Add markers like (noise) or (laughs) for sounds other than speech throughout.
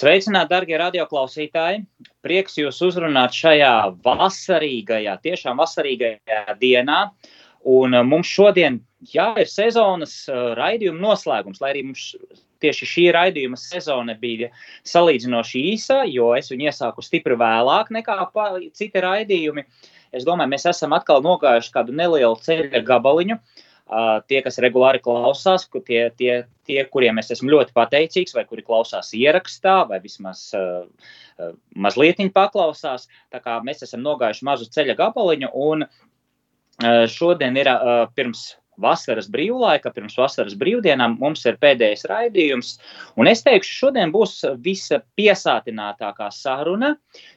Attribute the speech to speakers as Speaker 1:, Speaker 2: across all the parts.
Speaker 1: Sveicināti, darbie radioklausītāji! Prieks jūs uzrunāt šajā vasarīgajā, tiešām vasarīgajā dienā. Un uh, mums šodien jā, ir sezonas uh, raidījuma noslēgums, lai arī mums tieši šī raidījuma sezona bija salīdzinoši īsa, jo es viņu iesāku stipri vēlāk nekā citi raidījumi. Es domāju, mēs esam atkal nogājuši kādu nelielu ceļa gabaliņu. Uh, tie, kas regulāri klausās, tie, tie, tie, kuriem es esmu ļoti pateicīgs, vai kuri klausās ierakstā, vai vismaz uh, mazliet paklausās. Tā kā mēs esam nogājuši mazu ceļa gabaliņu, un uh, šodien ir uh, pirms vasaras brīvlaika, pirms vasaras brīvdienām mums ir pēdējais raidījums. Un es teikšu, šodien būs visa piesātinātākā saruna,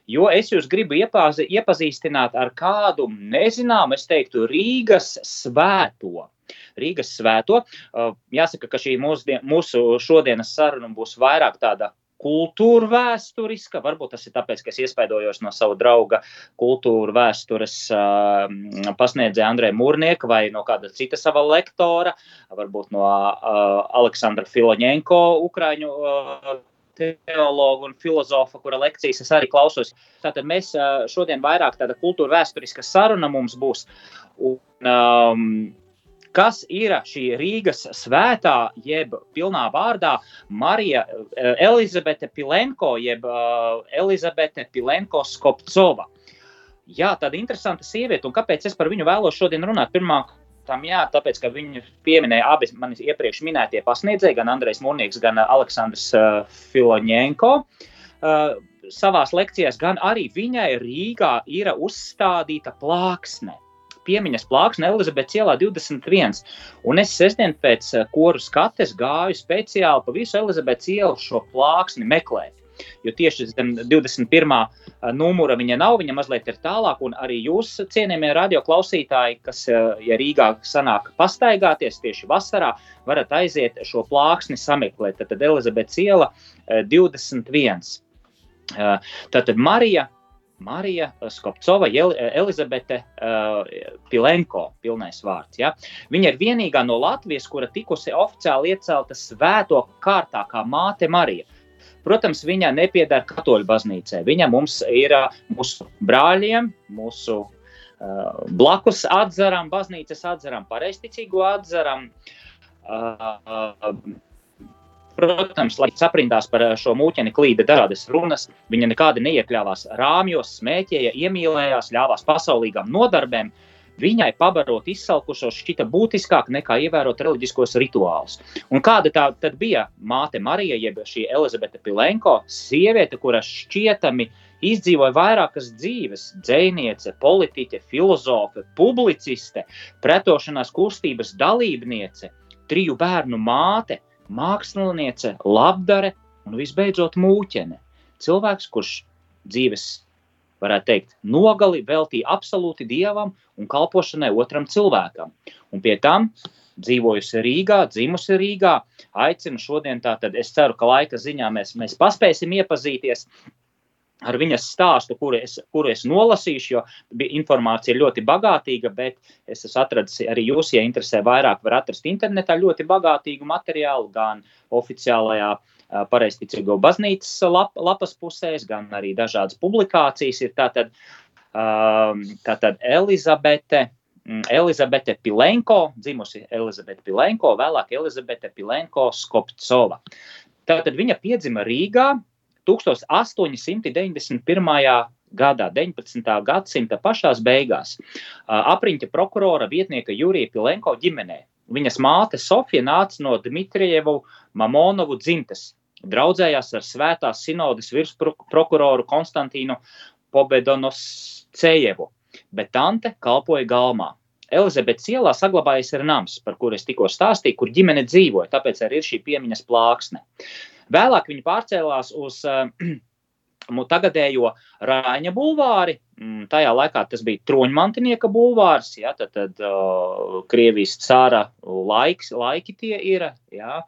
Speaker 1: jo es jūs gribu iepazi, iepazīstināt ar kādu nezināmu, es teiktu, Rīgas svēto. Rīgas svēto. Uh, jāsaka, ka šī mūsdien, mūsu šodienas saruna būs vairāk tāda kultūra vēsturiska. Varbūt tas ir tāpēc, ka es iespaidojos no sava drauga kultūra vēstures uh, pasniedzēja Andreja Mūrnieka vai no kāda cita sava lektora, varbūt no uh, Aleksandra Filoņenko, Ukraiņu uh, teologu un filozofa, kura lekcijas es arī klausos. Tātad mēs uh, šodien vairāk tāda kultūra vēsturiska saruna mums būs. Un, um, kas ir šī Rīgas svētā, jeb pilnā vārdā Marija eh, Elizabete Pilenko, jeb uh, Elizabete Pilenko Skopcova. Jā, tāda interesanta sieviete, un kāpēc es par viņu vēlos šodien runāt? Pirmā Tam jā, tāpēc, ka viņi pieminēja abi manis iepriekš minētie pasniedzēji, gan Andrejs Mūrnieks, gan Aleksandrs uh, Filoņenko. Uh, savās lekcijās, gan arī viņai Rīgā ir uzstādīta plāksne piemiņas plāksne Elizabetes ielā 21. Un es sestdien pēc eh, koru skates gāju speciāli pa visu Elizabetes ielu šo plāksni meklēt. Jo tieši zem 21. Eh, numura viņa nav, viņa mazliet ir tālāk, un arī jūs, cienījamie radioklausītāji, kas, eh, ja Rīgā sanāk pastaigāties tieši vasarā, varat aiziet šo plāksni sameklēt. Tad Elizabetes iela 21. Tātad Marija Marija Skopcova, Elizabete uh, Pilenko, pilnais vārds. Ja? Viņa ir vienīgā no Latvijas, kura tikusi oficiāli iecelta svēto kārtā kā māte Marija. Protams, viņa nepiedara katoļu baznīcai. Viņa mums ir uh, mūsu brāļiem, mūsu uh, blakus atzaram, baznīcas atzaram, pareizticīgo atzaram. Uh, Protams, lai saprindās par eh, šo mūķeni klīda dažādas runas, viņa nekādi neiekļāvās rāmjos, smēķēja, iemīlējās, ļāvās pasaulīgām nodarbēm. Viņai pabarot izsalkušos šķita būtiskāk nekā ievērot reliģiskos rituālus. Un kāda tā tad bija māte Marija, jeb šī Elizabete Pilenko, sieviete, kura šķietami izdzīvoja vairākas dzīves, dzēniece, politiķe, filozofe, publiciste, pretošanās kustības dalībniece, triju bērnu māte – māksliniece, labdare un visbeidzot mūķene. Cilvēks, kurš dzīves, varētu teikt, nogali veltīja absolūti dievam un kalpošanai otram cilvēkam. Un pie tam dzīvojusi Rīgā, dzimusi Rīgā. Aicinu šodien, tātad es ceru, ka laika ziņā mēs, mēs paspēsim iepazīties ar viņas stāstu, kuru es, kuru es nolasīšu, jo informācija ir ļoti bagātīga, bet es esmu atradis arī jūs, ja interesē vairāk, var atrast internetā ļoti bagātīgu materiālu, gan oficiālajā pareizticīgo baznīcas lap, lapas pusēs, gan arī dažādas publikācijas. Ir tātad, tātad Elizabete. Elizabete Pilenko, dzimusi Elizabete Pilenko, vēlāk Elizabete Pilenko Skopcova. Tātad viņa piedzima Rīgā 1891. gadā, 19. gadsimta pašās beigās, apriņķa prokurora vietnieka Jurija Pilenko ģimenē. Viņas māte Sofija nāca no Dmitrijevu Mamonovu dzimtes, draudzējās ar svētās sinodas virsprokuroru Konstantīnu Pobedonoscejevu, bet tante kalpoja galmā. Elizabetes ielā saglabājies ir nams, par kuru es tikko stāstīju, kur ģimene dzīvoja, tāpēc arī ir šī piemiņas plāksne. Vēlāk viņa pārcēlās uz (clears throat) tagadējo Rāņa bulvāri. Mm, tajā laikā tas bija troņmantinieka bulvārs, ja, tad, tad uh, Krievijas cara laiks, laiki tie ir. Ja,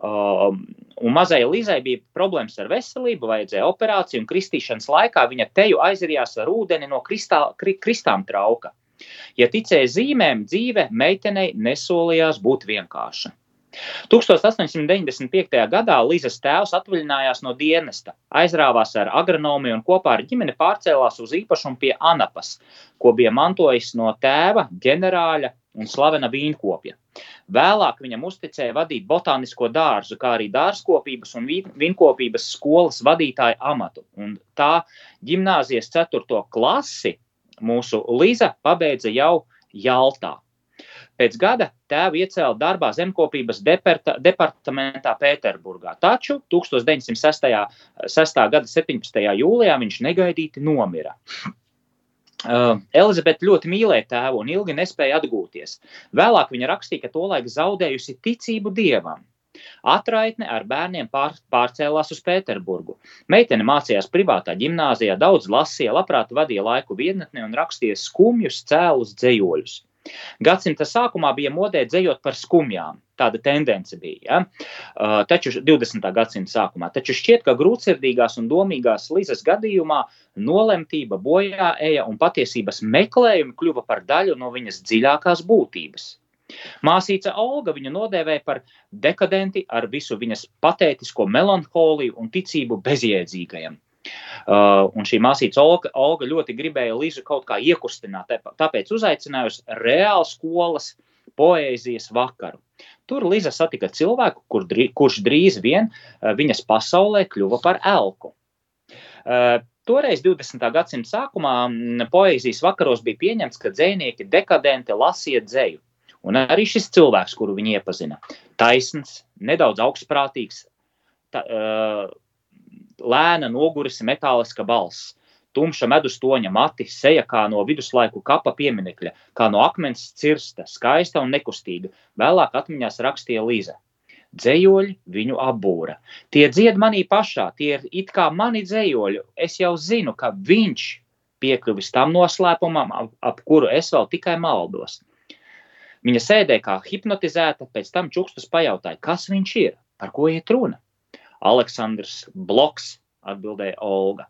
Speaker 1: uh, un mazai Līzai bija problēmas ar veselību, vajadzēja operāciju, un kristīšanas laikā viņa teju aizrījās ar ūdeni no kristā, kri, kristām trauka. Ja ticēja zīmēm, dzīve meitenei nesolījās būt vienkārša. 1895. gadā Līzes tēvs atvaļinājās no dienesta, aizrāvās ar agronomiju un kopā ar ģimeni pārcēlās uz īpašumu pie Anapas, ko bija mantojis no tēva, ģenerāļa un slavena vīnkopja. Vēlāk viņam uzticēja vadīt botānisko dārzu, kā arī dārzkopības un vīnkopības skolas vadītāja amatu. Un tā gimnāzijas 4. klasi mūsu Līza pabeidza jau Jaltā. Pēc gada tēvu iecēla darbā zemkopības departa, departamentā Pēterburgā, taču 1906. 6. gada 17. jūlijā viņš negaidīti nomira. Uh, Elizabete ļoti mīlēja tēvu un ilgi nespēja atgūties. Vēlāk viņa rakstīja, ka tolaik zaudējusi ticību dievam. Atraitne ar bērniem pār, pārcēlās uz Pēterburgu. Meitene mācījās privātā gimnāzijā, daudz lasīja, labprāt vadīja laiku vietnetnē un rakstīja skumjus, cēlus, dzējoļus. Gadsimta sākumā bija modē dzējot par skumjām. Tāda tendence bija. Ja? Uh, taču 20. gadsimta sākumā. Taču šķiet, ka grūtsirdīgās un domīgās Līzes gadījumā nolemtība, bojā eja un patiesības meklējumi kļuva par daļu no viņas dziļākās būtības. Māsīca Olga viņu nodēvēja par dekadenti ar visu viņas patētisko melanholiju un ticību bezjēdzīgajam. Uh, un šī māsīca Olga, Olga ļoti gribēja Līzu kaut kā iekustināt, tāpēc uzaicināja uz reālu skolas poēzijas vakaru. Tur Līza satika cilvēku, kur, kurš drīz vien uh, viņas pasaulē kļuva par elku. Uh, Toreiz, 20. gadsimta sākumā, poēzijas vakaros bija pieņemts, ka dzinieki dekadenti lasīja dzēju. Un arī šis cilvēks, kuru viņi iepazina, taisns, nedaudz augstprātīgs, ta, uh, lēna, nogurusi metāliska balss. Tumša medustoņa mati, seja kā no viduslaiku kapa pieminekļa, kā no akmens cirsta, skaista un nekustīga. Vēlāk atmiņās rakstīja Līza. Dzējoļi viņu apbūra. Tie dzied manī pašā, tie ir it kā mani dzējoļi. Es jau zinu, ka viņš piekļuvis tam noslēpumam, ap, ap kuru es vēl tikai maldos. Viņa sēdēja kā hipnotizēta, pēc tam čukstus pajautāja, kas viņš ir, par ko iet runa. Aleksandrs Bloks, atbildēja Olga.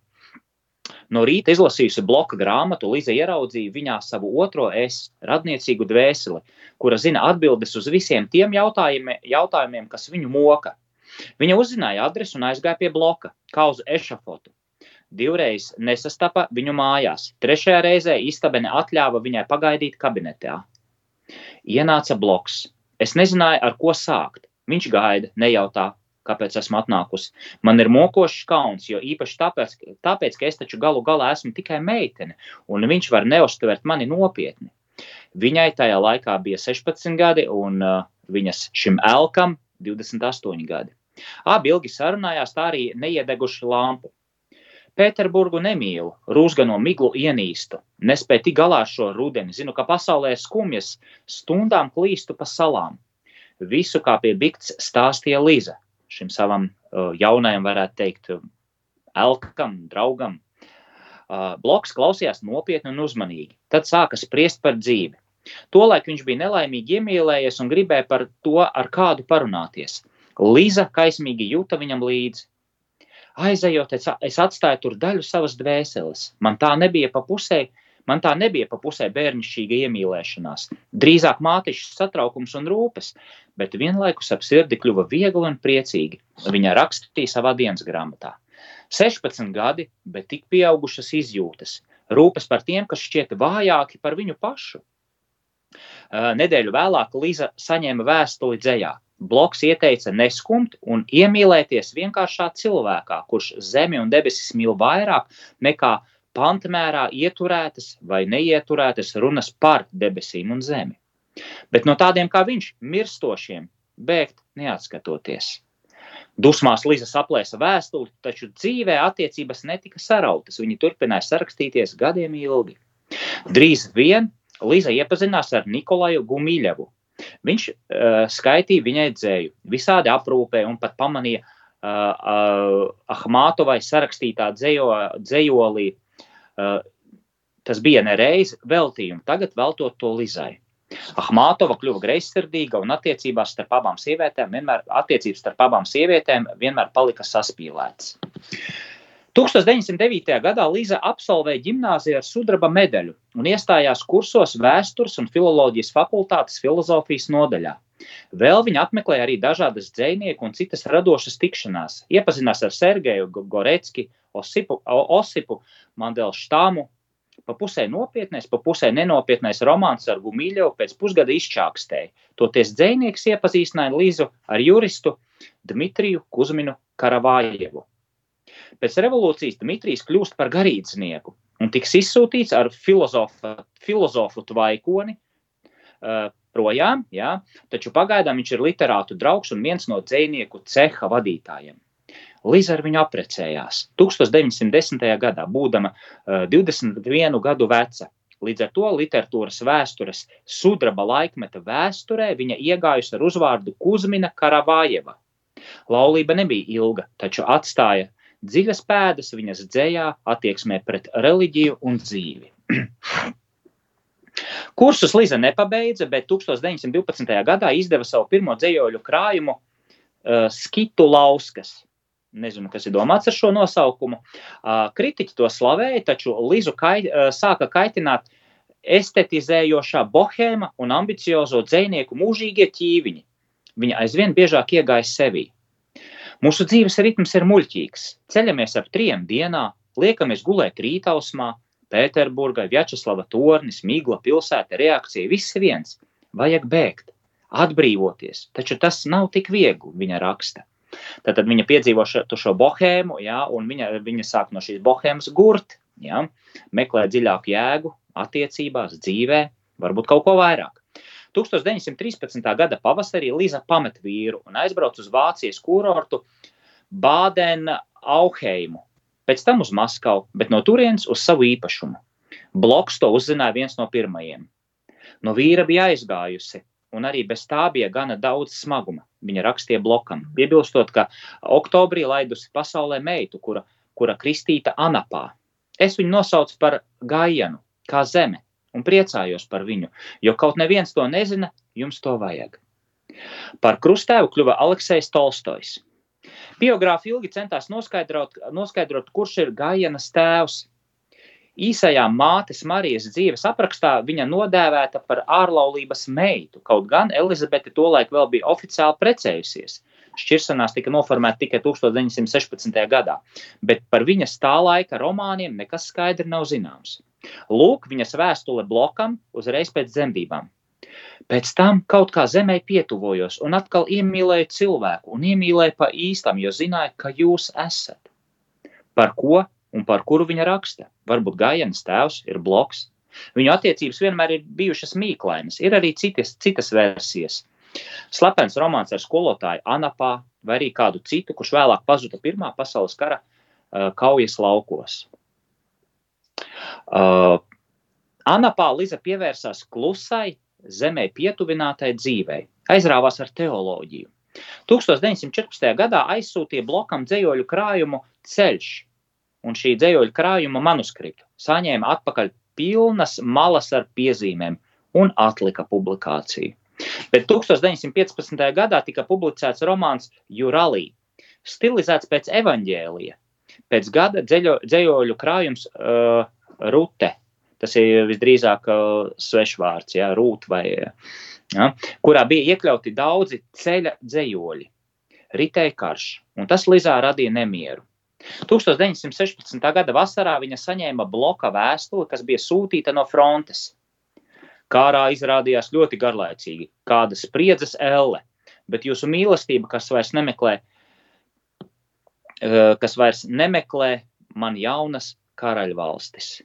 Speaker 1: No rīta izlasījusi bloka grāmatu, Līza ieraudzīja viņā savu otro es, radniecīgu dvēseli, kura zina atbildes uz visiem tiem jautājumiem, jautājumiem kas viņu moka. Viņa uzzināja adresi un aizgāja pie bloka, kā uz ešafotu. Divreiz nesastapa viņu mājās, trešajā reizē istabene atļāva viņai pagaidīt kabinetā. Ienāca bloks. Es nezināju, ar ko sākt. Viņš gaida, nejautā, kāpēc esmu atnākusi. Man ir mokošs kauns, jo īpaši tāpēc, tāpēc, ka es taču galu galā esmu tikai meitene, un viņš var neustvert mani nopietni. Viņai tajā laikā bija 16 gadi, un uh, viņas šim elkam 28 gadi. Abi ilgi sarunājās, tā arī neiedeguši lampu. Pēterburgu nemīlu, rūsgano miglu ienīstu, nespēju tik galā šo rudeni, zinu, ka pasaulē skumjas stundām klīstu pa salām. Visu kā pie bikts stāstīja Līza šim savam jaunajam, varētu teikt, elkam, draugam. Bloks klausījās nopietni un uzmanīgi. Tad sāka spriest par dzīvi. Tolaik viņš bija nelaimīgi iemīlējies un gribēja par to ar kādu parunāties. Līza kaismīgi jūta viņam līdzi. Aizejot, es atstāju tur daļu savas dvēseles. Man tā nebija pa pusē, Man tā nebija pa pusē bērnišķīga iemīlēšanās, drīzāk mātišas satraukums un rūpes, bet vienlaikus ap sirdi kļuva viegli un priecīgi. Viņa rakstīja savā dienas grāmatā. 16 gadi, bet tik pieaugušas izjūtas, rūpes par tiem, kas šķiet vājāki par viņu pašu. Nedēļu vēlāk Līza saņēma vēstuli dzējā. Bloks ieteica neskumt un iemīlēties vienkāršā cilvēkā, kurš zemi un debesis mīl vairāk nekā pantmērā ieturētas vai neieturētas runas par debesīm un zemi. Bet no tādiem kā viņš, mirstošiem, bēgt neatskatoties. Dusmās Līza saplēsa vēstuli, taču dzīvē attiecības netika sarautas. Viņi turpināja sarakstīties gadiem ilgi. Drīz vien Līza iepazinās ar Nikolaju Gumiļevu. Viņš uh, skaitīja viņai dzēju, visādi aprūpēja un pat pamanīja uh, Ahmātovai sarakstītā dzējo, dzējolī. Uh, tas bija nereiz veltījumu, tagad veltot to Lizai. Ahmātova kļuva greizsirdīga un attiecībās starp abām sievietēm vienmēr, attiecības starp abām sievietēm vienmēr palika saspīlētas. 1909. gadā Līza absolvēja gimnāziju ar sudraba medaļu un iestājās kursos vēstures un filoloģijas fakultātes filozofijas nodaļā. Vēl viņa apmeklēja arī dažādas dzinieku un citas radošas tikšanās, iepazinās ar Sergeju Gorecki, Osipu, Osipu Mandelštāmu, pa pusē nopietnais, pa pusē nenopietnais romāns ar Gumīļovu pēc pusgada izčākstēja. Toties dzinieks iepazīstināja Līzu ar juristu Dmitriju Kuzminu Karavājevu. Pēc revolūcijas Dmitrijs kļūst par garīdznieku un tiks izsūtīts ar filozofu, filozofu tvaikoni uh, projām, jā, taču pagaidām viņš ir literātu draugs un viens no dzinieku ceha vadītājiem. Līza ar viņu apprecējās 1910. gadā, būdama uh, 21 gadu veca. Līdz ar to literatūras vēstures sudraba laikmeta vēsturē viņa iegājusi ar uzvārdu Kuzmina Karavājeva. Laulība nebija ilga, taču atstāja dziļas pēdas viņas dzējā, attieksmē pret reliģiju un dzīvi. (clears throat) Kursus Liza nepabeidza, bet 1912. gadā izdeva savu pirmo dzējoļu krājumu uh, Skitu Lauskas. Nezinu, kas ir domāts ar šo nosaukumu. Uh, kritiķi to slavēja, taču Lizu kait, uh, sāka kaitināt estetizējošā bohēma un ambiciozo dzinieku mūžīgie ķīviņi. Viņa aizvien biežāk iegāja sevī. Mūsu dzīves ritms ir muļķīgs. Ceļamies ap trim dienā, liekamies gulēt rītausmā, Pēterburgā, Vjačeslava tornis, Migla pilsēta, reakcija, viss viens. Vajag bēgt, atbrīvoties, taču tas nav tik viegli, viņa raksta. Tad viņa piedzīvo šo, šo bohēmu, ja, un viņa, viņa sāk no šīs bohēmas gurt, ja, meklē dziļāku jēgu attiecībās, dzīvē, varbūt kaut ko vairāk. 1913. gada pavasarī Līza pamet vīru un aizbrauc uz Vācijas kurortu Bādenu Auheimu, pēc tam uz Maskavu, bet no turienes uz savu īpašumu. Bloks to uzzināja viens no pirmajiem. No vīra bija aizgājusi, un arī bez tā bija gana daudz smaguma. Viņa rakstīja blokam, piebilstot, ka oktobrī laidusi pasaulē meitu, kura, kura kristīta Anapā. Es viņu nosaucu par Gaienu, kā zeme, un priecājos par viņu, jo kaut neviens to nezina, jums to vajag. Par krustēvu kļuva Aleksis Tolstojs. Biogrāfi ilgi centās noskaidrot, noskaidrot, kurš ir Gājienas tēvs. Īsajā mātes Marijas dzīves aprakstā viņa nodēvēta par ārlaulības meitu, kaut gan Elizabete tolaik vēl bija oficiāli precējusies. Šķiršanās tika noformēta tikai 1916. gadā, bet par viņas tā laika romāniem nekas skaidri nav zināms. Lūk, viņas vēstule blokam uzreiz pēc dzemdībām. Pēc tam kaut kā zemē pietuvojos un atkal iemīlēju cilvēku un iemīlēju pa īstam, jo zināju, ka jūs esat. Par ko un par kuru viņa raksta? Varbūt Gājienas tēvs ir bloks. Viņu attiecības vienmēr ir bijušas mīklainas, ir arī citas, citas versijas. Slepens romāns ar skolotāju Anapā vai arī kādu citu, kurš vēlāk pazuda Pirmā pasaules kara uh, kaujas laukos. Uh, Anapā Liza pievērsās klusai, zemē pietuvinātai dzīvei, aizrāvās ar teoloģiju. 1914. gadā aizsūtīja blokam dzējoļu krājumu Ceļš un šī dzējoļu krājuma manuskriptu. Saņēma atpakaļ pilnas malas ar piezīmēm un atlika publikāciju. Bet 1915. gadā tika publicēts romāns Juralī, stilizēts pēc evaņģēlija. Pēc gada dzēļo, dzējoļu krājums uh, rute. Tas ir visdrīzāk uh, svešvārds, ja, rūt vai, ja, kurā bija iekļauti daudzi ceļa dzējoļi. Ritēja karš, un tas Lizā radīja nemieru. 1916. gada vasarā viņa saņēma bloka vēstuli, kas bija sūtīta no frontes. Kārā izrādījās ļoti garlaicīgi, kāda spriedzes elle, bet jūsu mīlestība, kas vairs nemeklē, uh, kas vairs nemeklē man jaunas karaļvalstis.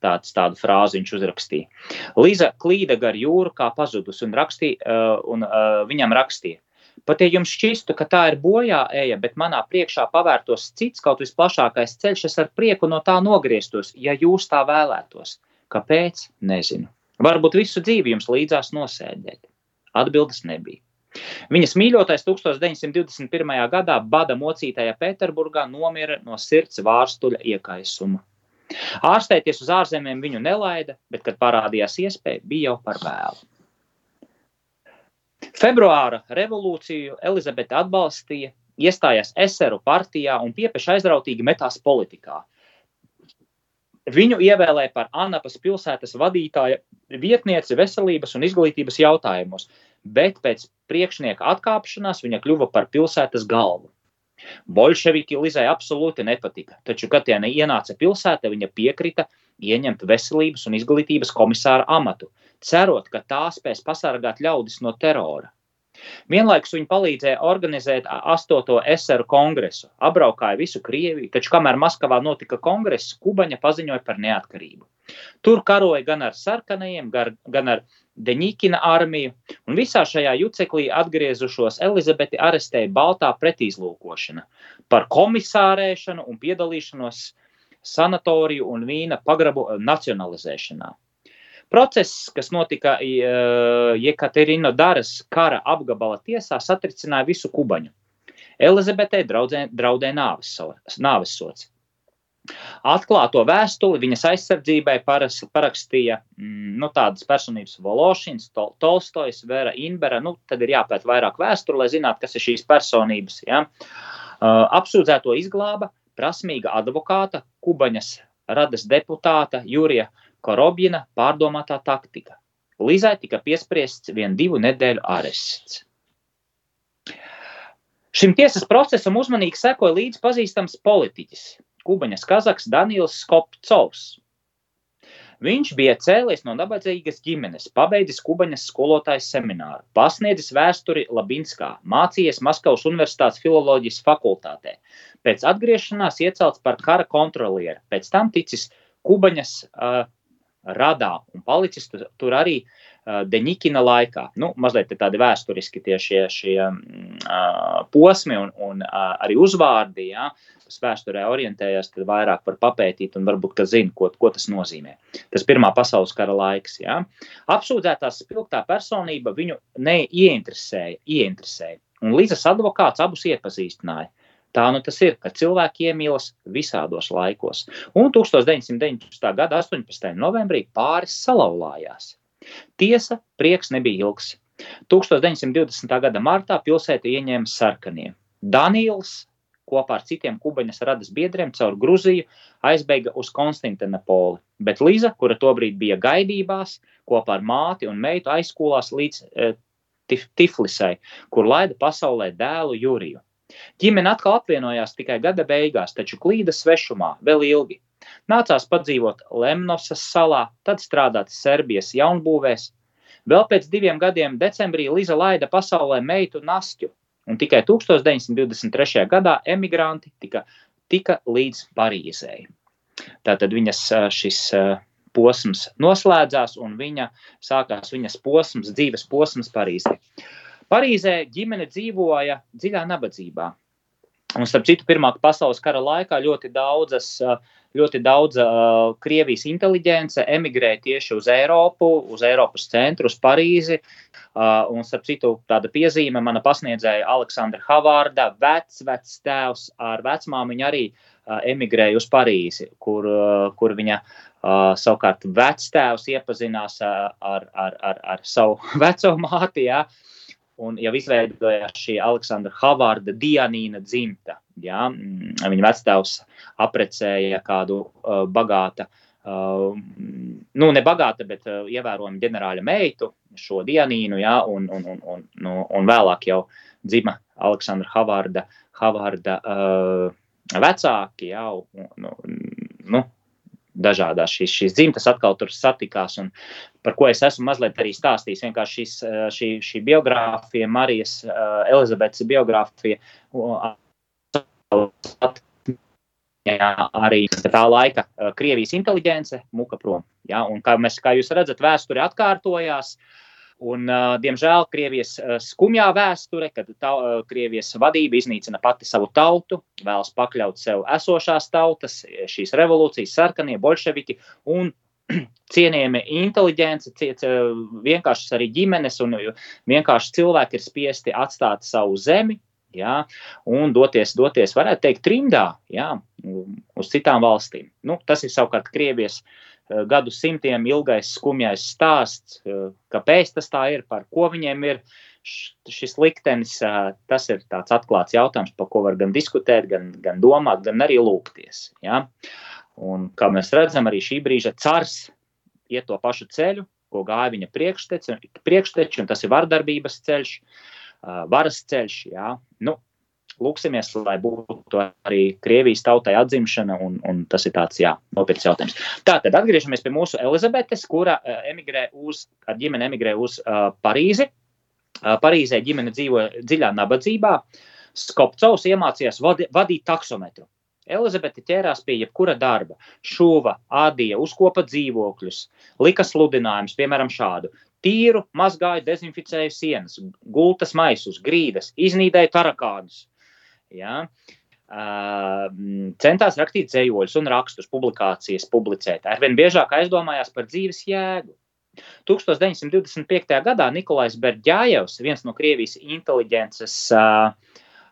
Speaker 1: Tāds, tādu frāzi viņš uzrakstīja. Līza klīda gar jūru kā pazudus un, rakstīja, uh, un uh, viņam rakstīja. Pat ja jums šķistu, ka tā ir bojā eja, bet manā priekšā pavērtos cits kaut visplašākais ceļš, es ar prieku no tā nogrieztos, ja jūs tā vēlētos. Kāpēc? Nezinu. Varbūt visu dzīvi jums līdzās nosēdēt. Atbildes nebija. Viņas mīļotais 1921. gadā bada mocītajā Pēterburgā nomira no sirds vārstuļa iekaisuma. Ārstēties uz ārzemēm viņu nelaida, bet, kad parādījās iespēja, bija jau par vēlu. Februāra revolūciju Elizabete atbalstīja, iestājās eseru partijā un piepeši aizrautīgi metās politikā. Viņu ievēlēja par Anapas pilsētas vadītāja vietnieci veselības un izglītības jautājumos, bet pēc priekšnieka atkāpšanās viņa kļuva par pilsētas galvu. Bolševiki Lizai absolūti nepatika, taču, kad tie ienāca pilsētā, viņa piekrita ieņemt veselības un izglītības komisāra amatu, cerot, ka tā spēs pasargāt ļaudis no terora. Vienlaikus viņi palīdzēja organizēt 8. eseru kongresu, apbraukāja visu Krieviju, taču kamēr Maskavā notika kongress, Kubaņa paziņoja par neatkarību. Tur karoja gan ar sarkanajiem, gan ar Deņķina armiju, un visā šajā juceklī atgriezušos Elizabeti arestēja baltā pretizlūkošana par komisārēšanu un piedalīšanos sanatoriju un vīna pagrabu nacionalizēšanā. Process, kas notika Jekaterina Daras kara apgabala tiesā, satricināja visu Kubaņu. Elizabetei draudēja nāves sots. Atklāto vēstuli viņas aizsardzībai paras, parakstīja mm, nu, tādas personības Vološins, Tol, Tolstojs, Vera Inbera. Nu, tad ir jāpēt vairāk vēsturi, lai zinātu, kas ir šīs personības. Ja? Uh, apsūdzēto izglāba prasmīga advokāta, Kubaņas radas deputāta Jurija Korobjina pārdomātā taktika. Lizai tika piespriests vien divu nedēļu arests. Šim tiesas procesam uzmanīgi sekoja līdz pazīstams politiķis, Kubaņas kazaks Daniels Skopcovs. Viņš bija cēlies no nabadzīgas ģimenes, pabeidzis Kubaņas skolotājas semināru, pasniedzis vēsturi Labinskā, mācījies Maskavas Universitātes filoloģijas fakultātē. Pēc atgriešanās iecelts par kara kontrolieri, pēc tam ticis Kubaņas uh, radā un palicis tur, tur arī uh, Deņķina laikā. Nu, mazliet tādi vēsturiski tie šie, šie uh, posmi un, un uh, arī uzvārdi, ja, kas vēsturē orientējas, tad vairāk var papētīt un varbūt, ka zina, ko, ko tas nozīmē. Tas Pirmā pasaules kara laiks. Ja. Apsūdzētās spilgtā personība viņu neieinteresēja, ieinteresēja. Un līdzas advokāts abus iepazīstināja. Tā nu tas ir, ka cilvēki iemīlas visādos laikos. Un 1919. gada 18. novembrī pāris salauzās. Tiesa, prieks nebija ilgs. 1920. gada martā pilsēta ieņēma sarkanie. Daniels kopā ar citiem kubaņas radas biedriem caur Gruziju aizbēga uz Konstantinopoli, bet Liza, kura tobrīd bija gaidībās, kopā ar māti un meitu aizskolās līdz e, Tiflisai, kur laida pasaulē dēlu Juriju. Ģimene atkal apvienojās tikai gada beigās, taču klīda svešumā vēl ilgi. Nācās padzīvot Lemnosas salā, tad strādāt Serbijas jaunbūvēs. Vēl pēc diviem gadiem decembrī Liza laida pasaulē meitu Nastju, un tikai 1923. gadā emigranti tika, tika līdz Parīzei. Tātad viņas šis posms noslēdzās, un viņa sākās viņas posms, dzīves posms Parīzē. Parīzē ģimene dzīvoja dziļā nabadzībā. Un, starp citu, Pirmā pasaules kara laikā ļoti daudzas, ļoti daudz uh, Krievijas inteligence emigrēja tieši uz Eiropu, uz Eiropas centru, uz Parīzi. Uh, un, starp citu, tāda piezīme mana pasniedzēja Aleksandra Havārda, vecs, vecs tēvs ar vecmāmiņu arī uh, emigrēja uz Parīzi, kur, kur viņa savukārt vectēvs iepazinās ar, ar, ar, ar savu (laughs) veco māti. Ja, uh, un jau izveidojās šī Aleksandra Havārda Dianīna dzimta. Ja? Mm, viņa vectēvs aprecēja kādu uh, bagāta, uh, nu ne bagāta, bet uh, ievērojama ģenerāļa meitu, šo Dianīnu, ja? un, un, un, un, nu, un vēlāk jau dzima Aleksandra Havārda, Havārda uh, vecāki, ja? un, nu, nu, dažādās šīs, šīs dzimtas atkal tur satikās. Un par ko es esmu mazliet arī stāstījis. Vienkārši šis, eh, šī, šī biogrāfija, Marijas uh, Elizabetes biogrāfija, arī tā laika uh, Krievijas inteligence muka prom. Ja? Un kā, mēs, kā jūs redzat, vēsture atkārtojās. Un, uh, diemžēl Krievijas uh, skumjā vēsture, kad tā, uh, Krievijas vadība iznīcina pati savu tautu, vēlas pakļaut sev esošās tautas, šīs revolūcijas, sarkanie, bolševiki un (clears throat) cienījami inteliģence, vienkārši arī ģimenes un vienkārši cilvēki ir spiesti atstāt savu zemi. Ja, un doties, doties, varētu teikt, trimdā ja, uz citām valstīm. Nu, tas ir savukārt Krievijas uh, gadu simtiem ilgais skumjais stāsts, uh, kāpēc tas tā ir, par ko viņiem ir šis liktenis. Uh, tas ir tāds atklāts jautājums, par ko var gan diskutēt, gan, gan domāt, gan arī lūgties. Ja. Un, kā mēs redzam, arī šī brīža cars iet to pašu ceļu, ko gāja viņa priekšteči, un tas ir vardarbības ceļš, varas ceļš. Jā. Nu, lūksimies, lai būtu arī Krievijas tautai atzimšana, un, un tas ir tāds jā, nopietns jautājums. Tātad atgriežamies pie mūsu Elizabetes, kura emigrē uz, ar ģimeni emigrē uz uh, Parīzi. Uh, Parīzē ģimene dzīvo dziļā nabadzībā. Skopcovs iemācījās vadi, vadīt taksometru. Elizabete ķērās pie jebkura darba, šuva, ādīja, uzkopa dzīvokļus, lika sludinājumus, piemēram, šādu. Tīru, mazgāju, dezinficēju sienas, gultas maisus, grīdas, iznīdēju tarakādus. Ja? Uh, centās rakstīt dzējoļus un rakstus, publikācijas, publicēt. Arvien biežāk aizdomājās par dzīves jēgu. 1925. gadā Nikolais Berģājevs, viens no Krievijas inteliģences uh,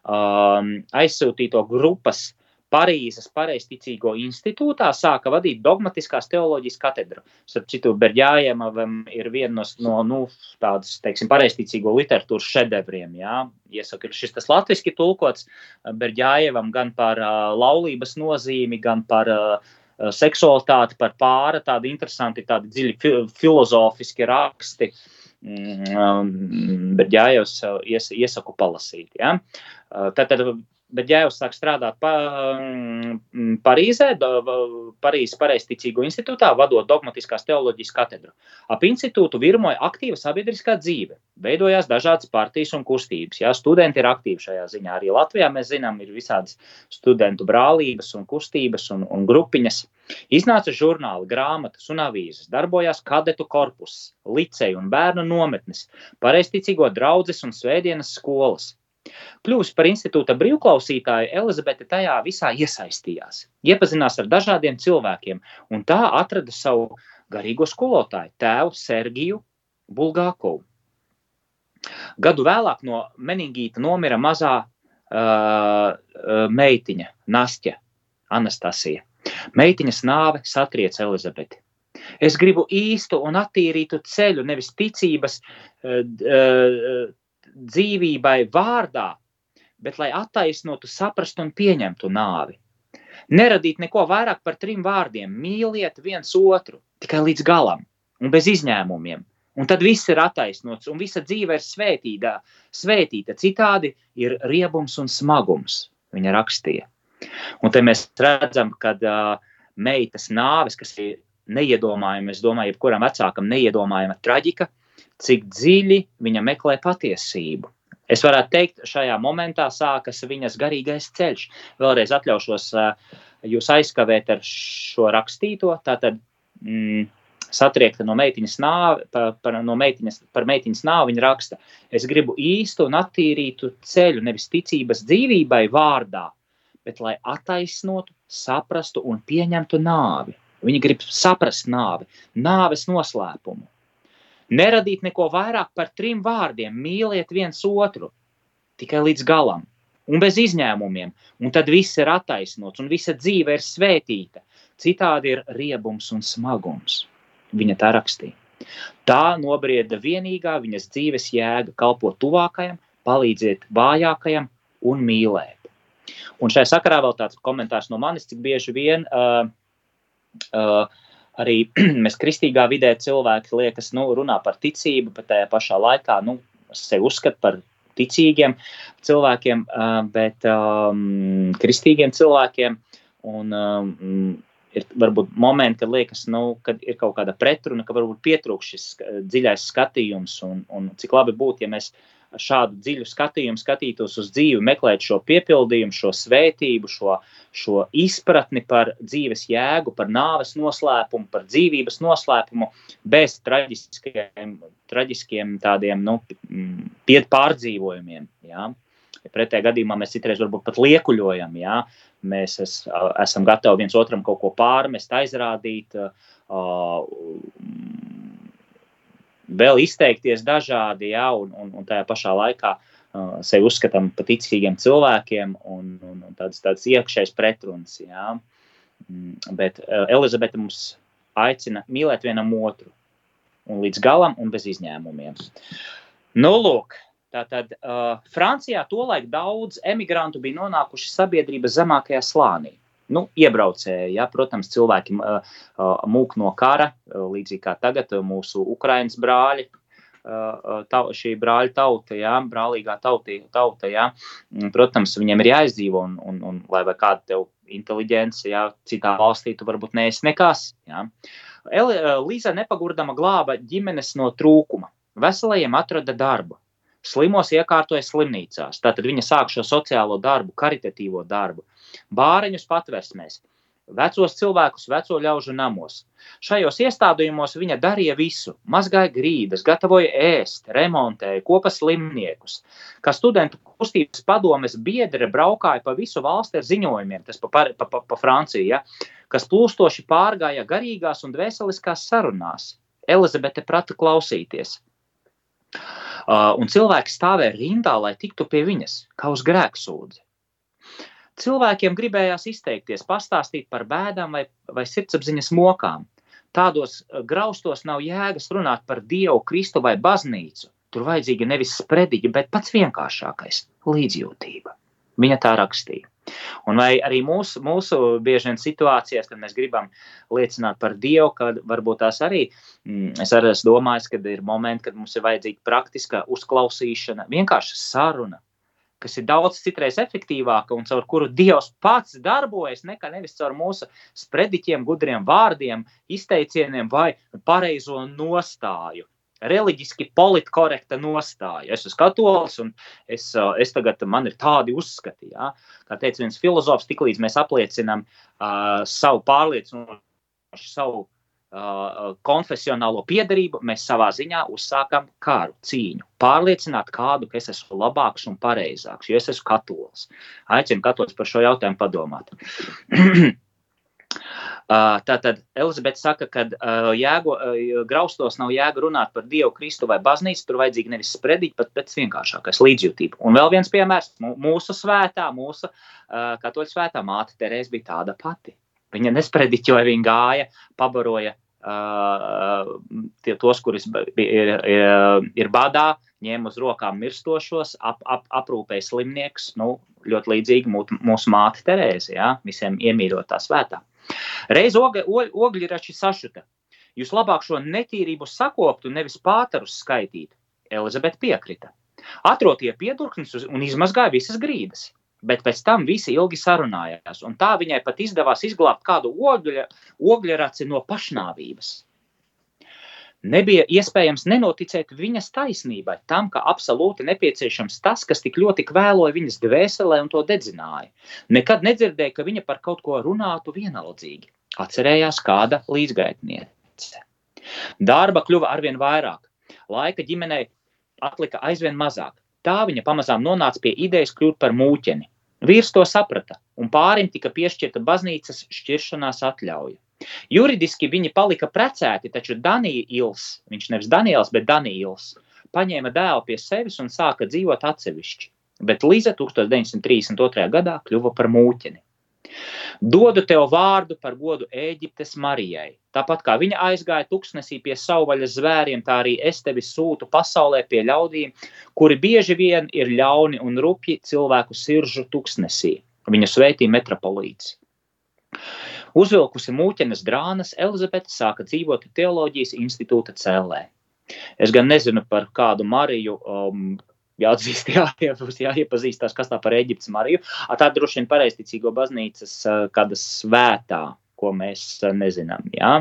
Speaker 1: uh, aizsūtīto grupas Parīzes pareizticīgo institūtā sāka vadīt dogmatiskās teoloģijas katedru. Starp citu, Berģājēmavam ir viena no, no nu, tādas, teiksim, pareizticīgo literatūras šedevriem. Jā. Iesaka, šis tas latviski tulkots Berģājēvam gan par uh, laulības nozīmi, gan par uh, seksualitāti, par pāra, tādi interesanti, tādi dziļi fi filozofiski raksti. Mm, Berģājevs ies, iesaku palasīt. Ja. Tad, tad Bet, jau sāk strādāt pa, mm, Parīzē, Parīzes Pareizticīgo institūtā, vadot dogmatiskās teoloģijas katedru, ap institūtu virmoja aktīva sabiedriskā dzīve. Veidojās dažādas partijas un kustības. Jā, studenti ir aktīvi šajā ziņā. Arī Latvijā mēs zinām, ir visādas studentu brālības un kustības un, un grupiņas. Iznāca žurnāli, grāmatas un avīzes, darbojās kadetu korpus, liceju un bērnu nometnes, pareizticīgo draudzes un svētdienas skolas. Kļuvusi par institūta brīvklausītāju, Elizabete tajā visā iesaistījās, iepazinās ar dažādiem cilvēkiem un tā atrada savu garīgo skolotāju, tēvu Sergiju Bulgākovu. Gadu vēlāk no meningīta nomira mazā uh, meitiņa, Nastja, Anastasija. Meitiņas nāve satriec Elizabeti. Es gribu īstu un attīrītu ceļu, nevis ticības uh, uh, dzīvībai vārdā, bet lai attaisnotu, saprastu un pieņemtu nāvi. Neradīt neko vairāk par trim vārdiem - mīliet viens otru tikai līdz galam un bez izņēmumiem. Un tad viss ir attaisnots, un visa dzīve ir svētīta. svētīta. Citādi ir riebums un smagums, viņa rakstīja. Un te mēs redzam, ka uh, meitas nāves, kas ir neiedomājama, es domāju, jebkuram vecākam neiedomājama traģika, cik dziļi viņa meklē patiesību. Es varētu teikt, šajā momentā sākas viņas garīgais ceļš. Vēlreiz atļaušos jūs aizkavēt ar šo rakstīto. Tātad, mm, satriekta no meitiņas nāve, par, par, no meitiņas, par meitiņas nāvi, viņa raksta, es gribu īstu un attīrītu ceļu, nevis ticības dzīvībai vārdā, bet lai attaisnotu, saprastu un pieņemtu nāvi. Viņa grib saprast nāvi, nāves noslēpumu. Neradīt neko vairāk par trim vārdiem - mīliet viens otru tikai līdz galam un bez izņēmumiem, un tad viss ir attaisnots un visa dzīve ir svētīta. Citādi ir riebums un smagums. Viņa tā rakstīja. Tā nobrieda vienīgā viņas dzīves jēga kalpot tuvākajam, palīdzēt vājākajam un mīlēt. Un šai sakarā vēl tāds komentārs no manis, cik bieži vien uh, uh, arī (clears throat) mēs kristīgā vidē cilvēki liekas, nu, runā par ticību, bet tajā pašā laikā nu, sevi uzskata par ticīgiem cilvēkiem, bet um, kristīgiem cilvēkiem. Un, um, ir varbūt momenti, kad liekas, nu, kad ir kaut kāda pretruna, ka varbūt pietrūkst šis dziļais skatījums, un, un cik labi būtu, ja mēs šādu dziļu skatījumu skatītos uz dzīvi, meklēt šo piepildījumu, šo svētību, šo, šo izpratni par dzīves jēgu, par nāves noslēpumu, par dzīvības noslēpumu, bez traģiskiem, traģiskiem tādiem nu, pārdzīvojumiem. Ja? Ja pretējā gadījumā mēs citreiz varbūt pat liekuļojam, ja? mēs es, esam gatavi viens otram kaut ko pārmest, aizrādīt, vēl izteikties dažādi, ja? un, un, un tajā pašā laikā sevi uzskatām par ticīgiem cilvēkiem un, un, un tādas, tādas iekšējas pretrunas. Ja? Mm, bet Elizabete mums aicina mīlēt vienam otru un līdz galam un bez izņēmumiem. Nu, lūk, tātad uh, Francijā tolaik daudz emigrantu bija nonākuši sabiedrības zemākajā slānī. Nu, iebraucēji, ja, protams, cilvēki uh, uh, mūk no kara, uh, līdzīgi kā tagad uh, mūsu Ukraiņas brāļi, uh, tā, šī brāļa tauta, ja, brālīgā tauta, tauta ja, protams, viņiem ir jāizdzīvo, un, un, un lai kāda tev inteliģence, ja citā valstī tu varbūt neesi nekas. Ja. Līza nepagurdama glāba ģimenes no trūkuma. Veselajiem atrada darbu, slimos iekārtoja slimnīcās. Tātad viņa sāk šo sociālo darbu, karitatīvo darbu, bāriņus patversmēs, vecos cilvēkus, veco ļaužu namos. Šajos iestādījumos viņa darīja visu. Mazgāja grīdas, gatavoja ēst, remontēja, kopa slimniekus. Kā studentu kustības padomes biedre braukāja pa visu valsti ar ziņojumiem, tas pa, pa, pa, pa Franciju, ja, kas plūstoši pārgāja garīgās un dvēseliskās sarunās. Elizabete prata klausīties. Uh, un cilvēki stāvēja rindā, lai tiktu pie viņas, kā uz grēksūdzi. Cilvēkiem gribējās izteikties, pastāstīt par bēdām vai, vai sirdsapziņas mokām. Tādos eh, graustos nav jēgas runāt par Dievu, Kristu vai baznīcu. Tur vajadzīga nevis sprediķa, bet pats vienkāršākais - līdzjūtība. Viņa tā rakstīja. Un vai arī mūsu, mūsu bieži vien situācijās, kad mēs gribam liecināt par Dievu, kad varbūt tās arī, mm, es arī esmu domājis, kad ir momenti, kad mums ir vajadzīga praktiska uzklausīšana, vienkārša saruna, kas ir daudz citreiz efektīvāka un caur kuru Dievs pats darbojas, nekā nevis caur mūsu sprediķiem, gudriem vārdiem, izteicieniem vai pareizo nostāju. Reliģiski politkorekta nostāja. Es esmu katolis, un es, es tagad man ir tādi uzskati. Ja? Kā teica viens filozofs, tiklīdz mēs apliecinām uh, savu pārliecību, savu Uh, konfesionālo piedarību, mēs savā ziņā uzsākam kāru, cīņu. Pārliecināt kādu, ka es esmu labāks un pareizāks, jo es esmu katolis. Aicinu katolis par šo jautājumu padomāt. (clears throat) Uh, tātad Elizabete saka, ka uh, graustos nav jēga runāt par Dievu, Kristu vai baznīcu. Tur vajadzīga nevis spredīt, bet pēc vienkāršākais līdzjūtība. Un vēl viens piemērs - mūsu svētā, mūsu uh, katoļu svētā māte Terēza bija tāda pati. Viņa nesprediķoja, viņa gāja, pabaroja uh, tie, tos, kurus ir, ir, ir badā, ņēma uz rokām mirstošos, ap, ap, aprūpēja slimniekus. Nu, ļoti līdzīgi mūsu māte Terēze, ja, visiem iemīļotā svētā. Reiz ogļi, ogļi rači sašuta. Jūs labāk šo netīrību sakoptu, nevis pātarus skaitīt. Elizabete piekrita. Atrotie piedurknes un izmazgāja visas grīdas bet pēc tam visi ilgi sarunājās. Un tā viņai pat izdevās izglābt kādu ogļa, ogļraci no pašnāvības. Nebija iespējams nenoticēt viņas taisnībai, tam, ka absolūti nepieciešams tas, kas tik ļoti kvēloja viņas dvēselē un to dedzināja. Nekad nedzirdēja, ka viņa par kaut ko runātu vienaldzīgi. Atcerējās kāda līdzgaitniece. Darba kļuva arvien vairāk, laika ģimenei atlika aizvien mazāk. Tā viņa pamazām nonāca pie idejas kļūt par mūķeni. Vīrs to saprata, un pārim tika piešķirta baznīcas šķiršanās atļauja. Juridiski viņi palika precēti, taču Daniels, viņš nevis Daniels, bet Daniels, paņēma dēlu pie sevis un sāka dzīvot atsevišķi. Bet Līza 1932. gadā kļuva par mūķeni. Dodu tev vārdu par godu Ēģiptes Marijai. Tāpat kā viņa aizgāja tuksnesī pie savvaļas zvēriem, tā arī es tevi sūtu pasaulē pie ļaudīm, kuri bieži vien ir ļauni un rupji cilvēku siržu tuksnesī. Viņu sveitī metropolīts. Uzvilkusi mūķenes drānas, Elizabete sāka dzīvot teoloģijas institūta cēlē. Es gan nezinu par kādu Mariju, um, jāatzīst, (laughs) jā, būs jāiepazīstās, kas tā par Eģiptes Mariju. Tā droši vien pareizticīgo baznīcas kāda svētā, ko mēs nezinām. Jā.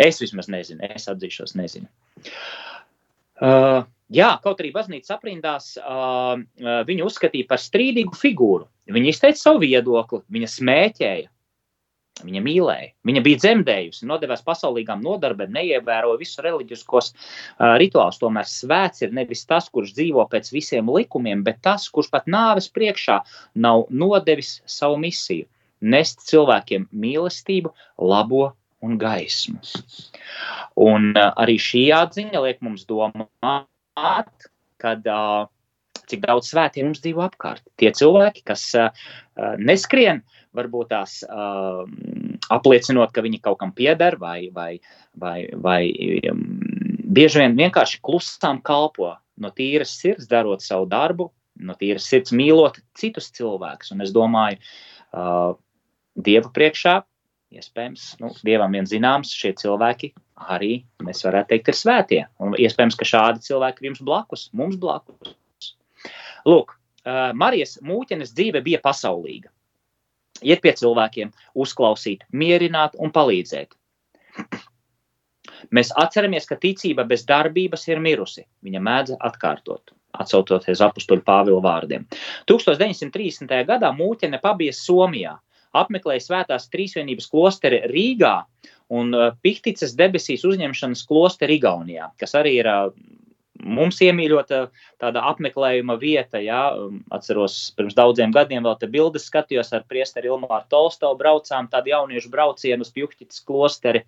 Speaker 1: Es vismaz nezinu, es atzīšos, nezinu. Uh, jā, kaut arī baznīcas aprindās uh, viņu uzskatīja par strīdīgu figūru. Viņa izteica savu viedokli, viņa smēķēja. Viņa mīlēja, viņa bija dzemdējusi, nodevās pasaulīgām nodarbēm, neievēroja visus reliģiskos uh, rituālus. Tomēr svēts ir nevis tas, kurš dzīvo pēc visiem likumiem, bet tas, kurš pat nāves priekšā nav nodevis savu misiju - nest cilvēkiem mīlestību, labo un gaismu. Un uh, arī šī atziņa liek mums domāt, kad uh, cik daudz svētie mums dzīvo apkārt. Tie cilvēki, kas uh, neskrien uh, varbūt tās uh, apliecinot, ka viņi kaut kam pieder, vai, vai, vai, vai um, bieži vien vienkārši klusām kalpo no tīras sirds, darot savu darbu, no tīras sirds mīlot citus cilvēkus. Un es domāju, uh, Dieva priekšā, iespējams, nu, Dievam vien zināms, šie cilvēki arī, mēs varētu teikt, ir svētie. Un iespējams, ka šādi cilvēki ir jums blakus, mums blakus. Lūk, uh, Marijas mūķenes dzīve bija pasaulīga iet pie cilvēkiem, uzklausīt, mierināt un palīdzēt. Mēs atceramies, ka ticība bez darbības ir mirusi. Viņa mēdza atkārtot, atsaucoties apakstuļu Pāvila vārdiem. 1930. gadā mūķene pabies Somijā, apmeklēja Svētās Trīsvienības klosteri Rīgā un uh, Pihtices debesīs uzņemšanas klosteri Igaunijā, kas arī ir uh, mums iemīļota tāda apmeklējuma vieta. Jā, um, atceros, pirms daudziem gadiem vēl te bildes skatījos ar priesteri Ilmāru Tolstovu braucām tādu jauniešu braucienu uz Pjuhķitas klosteri.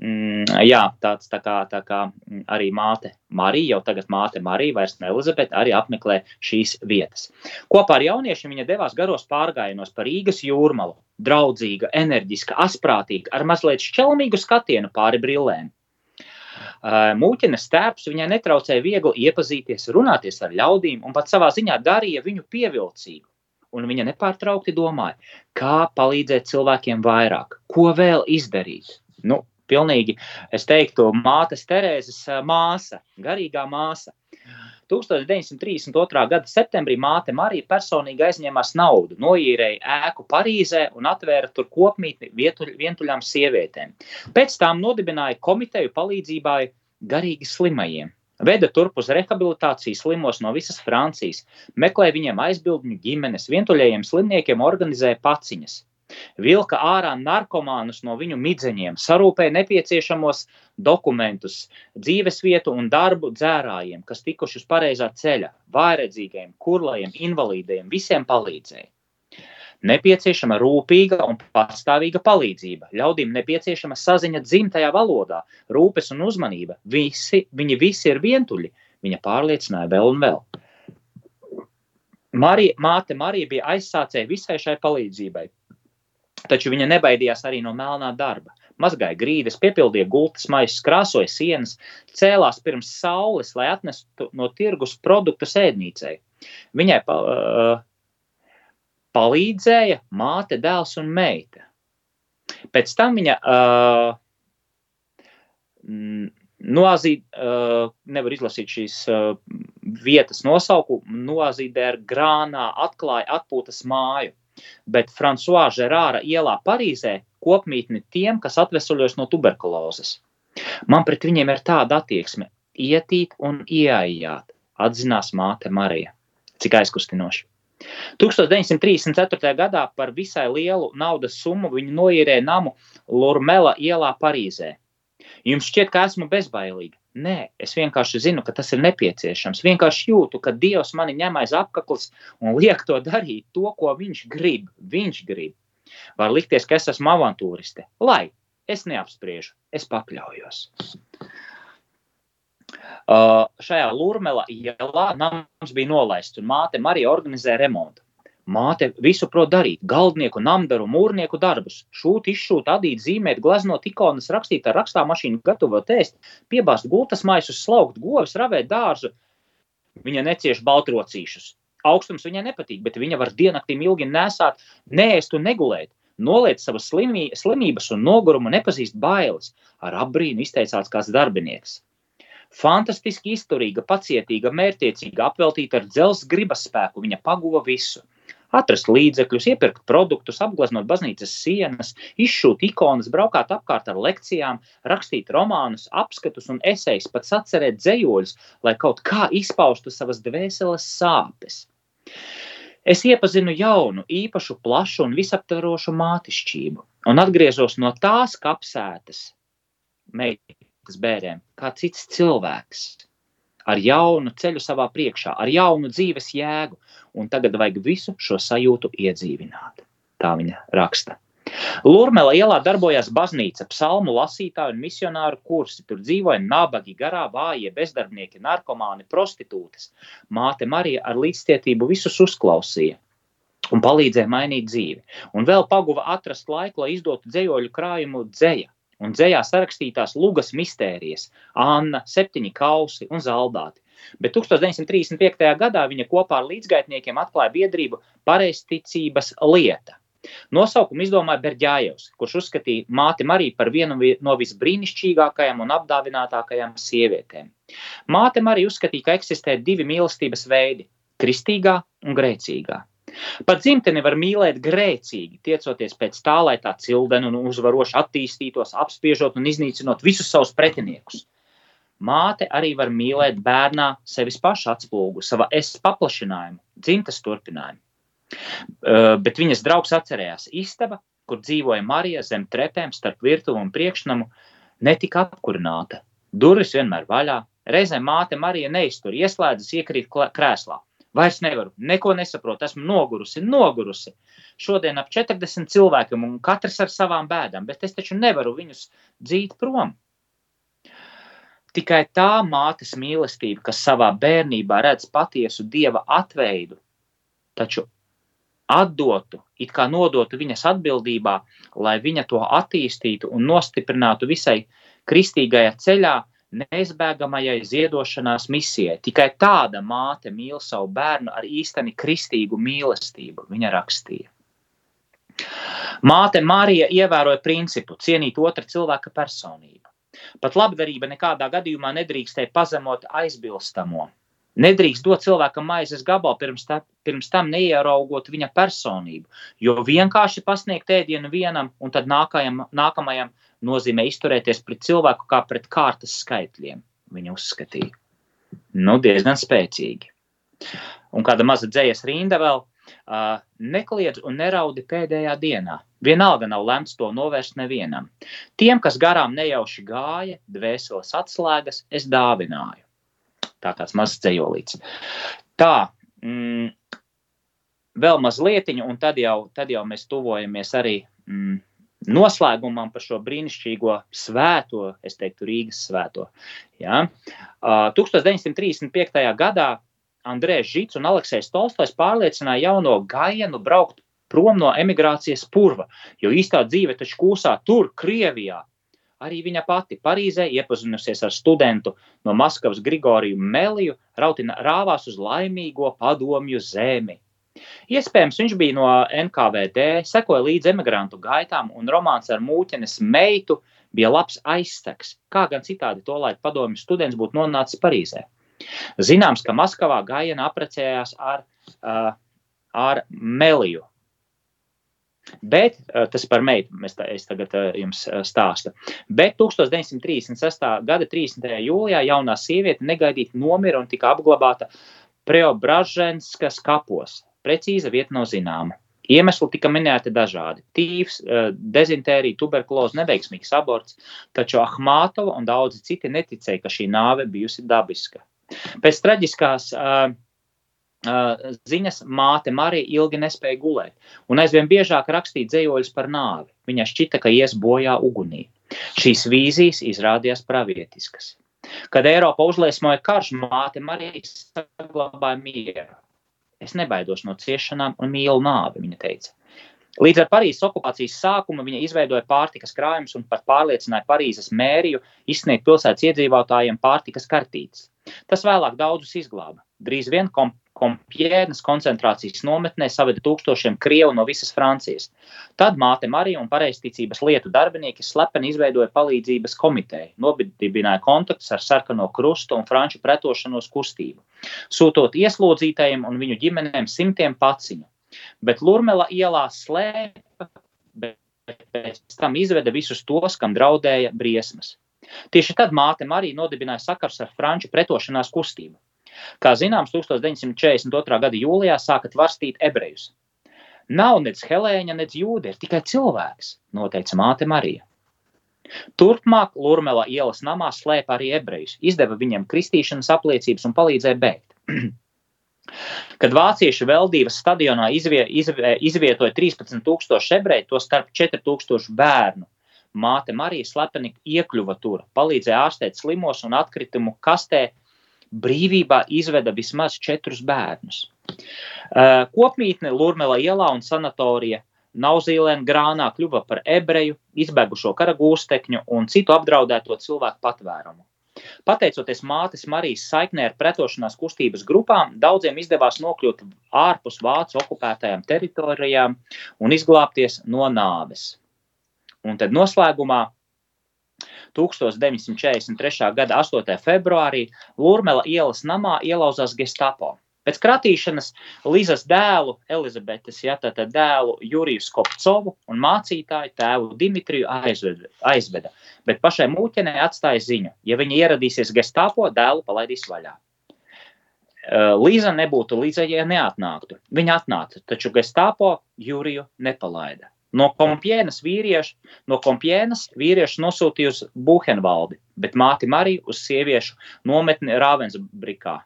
Speaker 1: Mm, jā, tāds tā kā, tā kā arī māte Marija, jau tagad māte Marija, vairs ne Elizabete, arī apmeklē šīs vietas. Kopā ar jauniešiem viņa devās garos pārgājienos par Rīgas jūrmalu, draudzīga, enerģiska, asprātīga, ar mazliet šķelmīgu skatienu pāri brillēm. Mūķinas tēps viņai netraucēja viegli iepazīties, runāties ar ļaudīm un pat savā ziņā darīja viņu pievilcīgu. Un viņa nepārtraukti domāja, kā palīdzēt cilvēkiem vairāk, ko vēl izdarīt. Nu, pilnīgi, es teiktu, mātes Terēzes māsa, garīgā māsa. 1932. gada septembrī māte Marija personīgi aizņēmās naudu, noīrēja ēku Parīzē un atvēra tur kopmītni vientuļām sievietēm. Pēc tam nodibināja komiteju palīdzībai garīgi slimajiem. Veda turp uz rehabilitāciju slimos no visas Francijas, meklēja viņiem aizbildņu ģimenes, vientuļajiem slimniekiem organizēja paciņas vilka ārā narkomānus no viņu midzeņiem, sarūpēja nepieciešamos dokumentus, dzīvesvietu un darbu dzērājiem, kas tikuši uz pareizā ceļa, vājredzīgiem, kurlajiem, invalīdiem, visiem palīdzēja. Nepieciešama rūpīga un pastāvīga palīdzība. Ļaudīm nepieciešama saziņa dzimtajā valodā, rūpes un uzmanība. Visi, viņi visi ir vientuļi, viņa pārliecināja vēl un vēl. Marija, māte Marija bija aizsācēja visai šai palīdzībai. Taču viņa nebaidījās arī no melnā darba. Mazgāja grīdas, piepildīja gultas maisus, krāsoja sienas, cēlās pirms saules, lai atnestu no tirgus produktu sēdnīcei. Viņai pa, uh, palīdzēja māte, dēls un meita. Pēc tam viņa uh, nozīd, uh, nevar izlasīt šīs uh, vietas nosaukumu, nozīdē ar grānā atklāja atpūtas māju bet Frančiskā Žerāra ielā Parīzē kopmītni tiem, kas atvesaļojas no tuberkulozes. Man pret viņiem ir tāda attieksme - ietīt un ieaijāt, atzinās māte Marija. Cik aizkustinoši. 1934. gadā par visai lielu naudas summu viņi noīrēja namu Lurmela ielā Parīzē. Jums šķiet, ka esmu bezbailīga. Nē, es vienkārši zinu, ka tas ir nepieciešams. Vienkārši jūtu, ka Dievs mani ņem aiz apaklas un liek to darīt, to, ko Viņš grib. Viņš grib. Var likties, ka es esmu avantūriste. Lai es neapspriežu, es pakļaujos. Uh, šajā Lūrmela ielā nams bija nolaists, un māte Marija organizēja remontu. Māte visu prot darīt, galdnieku, namdaru, mūrnieku darbus, šūt, izšūt, adīt, zīmēt, glaznot ikonas, rakstīt ar rakstāmašīnu, gatavot ēst, piebāzt gultas maisus, slaukt govis, ravēt dārzu. Viņa necieš baltrocīšus. Augstums viņai nepatīk, bet viņa var diennaktīm ilgi nesāt, nēst un negulēt. Noliet savas slimī, slimības un nogurumu, nepazīst bailes. Ar apbrīnu izteicās kāds darbinieks. Fantastiski izturīga, pacietīga, mērķiecīga, apveltīta ar dzelzs gribas spēku, viņa paguva visu atrast līdzekļus, iepirkt produktus, apgleznot baznīcas sienas, izšūt ikonas, braukāt apkārt ar lekcijām, rakstīt romānus, apskatus un esejas, pat sacerēt dzējoļus, lai kaut kā izpaustu savas dvēseles sāpes. Es iepazinu jaunu, īpašu, plašu un visaptverošu mātišķību. un atgriezos no tās kapsētas meitas bērēm, kā cits cilvēks, ar jaunu ceļu savā priekšā, ar jaunu dzīves jēgu, un tagad vajag visu šo sajūtu iedzīvināt. Tā viņa raksta. Lurmela ielā darbojās baznīca, psalmu lasītāju un misionāru kursi. Tur dzīvoja nabagi, garā vājie, bezdarbnieki, narkomāni, prostitūtas. Māte Marija ar līdzcietību visus uzklausīja un palīdzēja mainīt dzīvi. Un vēl paguva atrast laiku, lai izdotu dzējoļu krājumu dzēja. Un dzējā sarakstītās lugas mistērijas, Anna, septiņi kausi un zaldāti. Bet 1935. gadā viņa kopā ar līdzgaitniekiem atklāja biedrību pareizticības lieta. Nosaukumu izdomāja Berģājevs, kurš uzskatīja māti Mariju par vienu no visbrīnišķīgākajām un apdāvinātākajām sievietēm. Māte Marija uzskatīja, ka eksistē divi mīlestības veidi - kristīgā un grēcīgā. Pat dzimteni var mīlēt grēcīgi, tiecoties pēc tā, lai tā cildena un uzvaroši attīstītos, apspiežot un iznīcinot visus savus pretiniekus. Māte arī var mīlēt bērnā sevis pašu atspulgu, sava es paplašinājumu, dzimtas turpinājumu. Bet viņas draugs atcerējās istaba, kur dzīvoja Marija zem trepēm starp virtuvi un priekšnamu, netika apkurināta. Durvis vienmēr vaļā. Reizēm māte Marija neiztur, ieslēdzas, iekrīt krēslā. Vairs nevaru, neko nesaprotu, esmu nogurusi, nogurusi. Šodien ap 40 cilvēkiem un katrs ar savām bēdām, bet es taču nevaru viņus dzīt prom. Tikai tā mātes mīlestība, kas savā bērnībā redz patiesu dieva atveidu, taču atdotu, it kā nodotu viņas atbildībā, lai viņa to attīstītu un nostiprinātu visai kristīgajā ceļā, neizbēgamajai ziedošanās misijai. Tikai tāda māte mīl savu bērnu ar īsteni kristīgu mīlestību, viņa rakstīja. Māte Marija ievēroja principu cienīt otra cilvēka personību. Pat labdarība nekādā gadījumā nedrīkstēja pazemot aizbilstamo. Nedrīkst dot cilvēkam maizes gabalu pirms, tā, pirms tam neieraugot viņa personību, jo vienkārši pasniegt ēdienu vienam un tad nākajam, nākamajam nozīmē izturēties pret cilvēku kā pret kārtas skaitļiem. Viņa uzskatīja. Nu, diezgan spēcīgi. Un kāda maza dzējas rinda vēl uh, nekliedz un neraudi pēdējā dienā. Vienalga nav lemts to novērst nevienam. Tiem, kas garām nejauši gāja, dvēseles atslēgas, es dāvināju tā kāds mazs dzējolīts. Tā, mm, vēl mazliet, un tad jau, tad jau mēs tuvojamies arī mm, noslēgumam par šo brīnišķīgo svēto, es teiktu, Rīgas svēto. Ja? Uh, 1935. gadā Andrēs Žits un Aleksis Tolstojs pārliecināja jauno Gaienu braukt prom no emigrācijas purva, jo īstā dzīve taču kūsā tur, Krievijā, Arī viņa pati Parīzē, iepazinusies ar studentu no Maskavas Grigoriju Meliju, rautina rāvās uz laimīgo padomju zemi. Iespējams, viņš bija no NKVD, sekoja līdzi emigrantu gaitām, un romāns ar mūķenes meitu bija labs aizstegs, kā gan citādi tolaik padomju students būtu nonācis Parīzē. Zināms, ka Maskavā Gaiena apprecējās ar, ar Meliju, Bet eh, tas par meitu mēs tā, tagad eh, jums eh, stāstu. Bet 1936. gada 30. jūlijā jaunā sieviete negaidīti nomira un tika apglabāta Preobraženskas kapos. Precīza vieta nav zināma. Iemesli tika minēti dažādi. Tīvs, dezintērija, tuberkuloze, neveiksmīgs aborts, taču Ahmātova un daudzi citi neticēja, ka šī nāve bijusi dabiska. Pēc traģiskās uh, ziņas māte Marija ilgi nespēja gulēt, un aizvien biežāk rakstīja dzējoļus par nāvi. Viņa šķita, ka ies bojā ugunī. Šīs vīzijas izrādījās pravietiskas. Kad Eiropa uzliesmoja karš, māte Marija saglabāja mieru. Es nebaidos no ciešanām un mīlu nāvi, viņa teica. Līdz ar Parīzes okupācijas sākumu viņa izveidoja pārtikas krājumus un pat pārliecināja Parīzes mēriju izsniegt pilsētas iedzīvotājiem pārtikas kartītes. Tas vēlāk daudzus izglāba. Drīz vien kom Kompjērnas koncentrācijas nometnē saveda tūkstošiem krievu no visas Francijas. Tad māte Marija un pareizticības lietu darbinieki slepeni izveidoja palīdzības komiteju, nobidināja kontaktus ar sarkano krustu un franču pretošanos kustību, sūtot ieslodzītajiem un viņu ģimenēm simtiem paciņu. Bet Lurmela ielā slēpa, bet pēc tam izveda visus tos, kam draudēja briesmas. Tieši tad māte Marija nodibināja sakars ar franču pretošanās kustību. Kā zināms, 1942. gada jūlijā sāka varstīt ebrejus. Nav nec Helēņa, nec Jūda, ir tikai cilvēks, noteica māte Marija. Turpmāk Lurmela ielas namā slēpa arī ebrejus, izdeva viņiem kristīšanas apliecības un palīdzēja bēgt. (clears throat) Kad vāciešu veldības stadionā izvie, izvie, izvietoja 13,000 ebreju, to starp 4,000 bērnu, māte Marija slepeni iekļuva tur, palīdzēja ārstēt slimos un atkritumu kastē brīvībā izveda vismaz četrus bērnus. Kopmītne Lurmela ielā un sanatorija Nauzīlēna grānā kļuva par ebreju, izbegušo kara gūstekņu un citu apdraudēto cilvēku patvērumu. Pateicoties mātes Marijas saiknē ar pretošanās kustības grupām, daudziem izdevās nokļūt ārpus vācu okupētajām teritorijām un izglābties no nāves. Un tad noslēgumā 1943. gada 8. februārī Lurmela ielas namā ielauzās Gestapo. Pēc kratīšanas Līzas dēlu, Elizabetes, ja, dēlu Juriju Skopcovu un mācītāju tēvu Dimitriju aizveda, aizveda, bet pašai mūķenei atstāja ziņu, ja viņa ieradīsies Gestapo, dēlu palaidīs vaļā. Līza nebūtu līdzi, ja neatnāktu. Viņa atnāca, taču Gestapo Juriju nepalaida. No kompienas vīriešu, no kompienas vīriešu nosūtīja uz Buhenvaldi, bet māti Mariju uz sieviešu nometni Rāvensbrikā.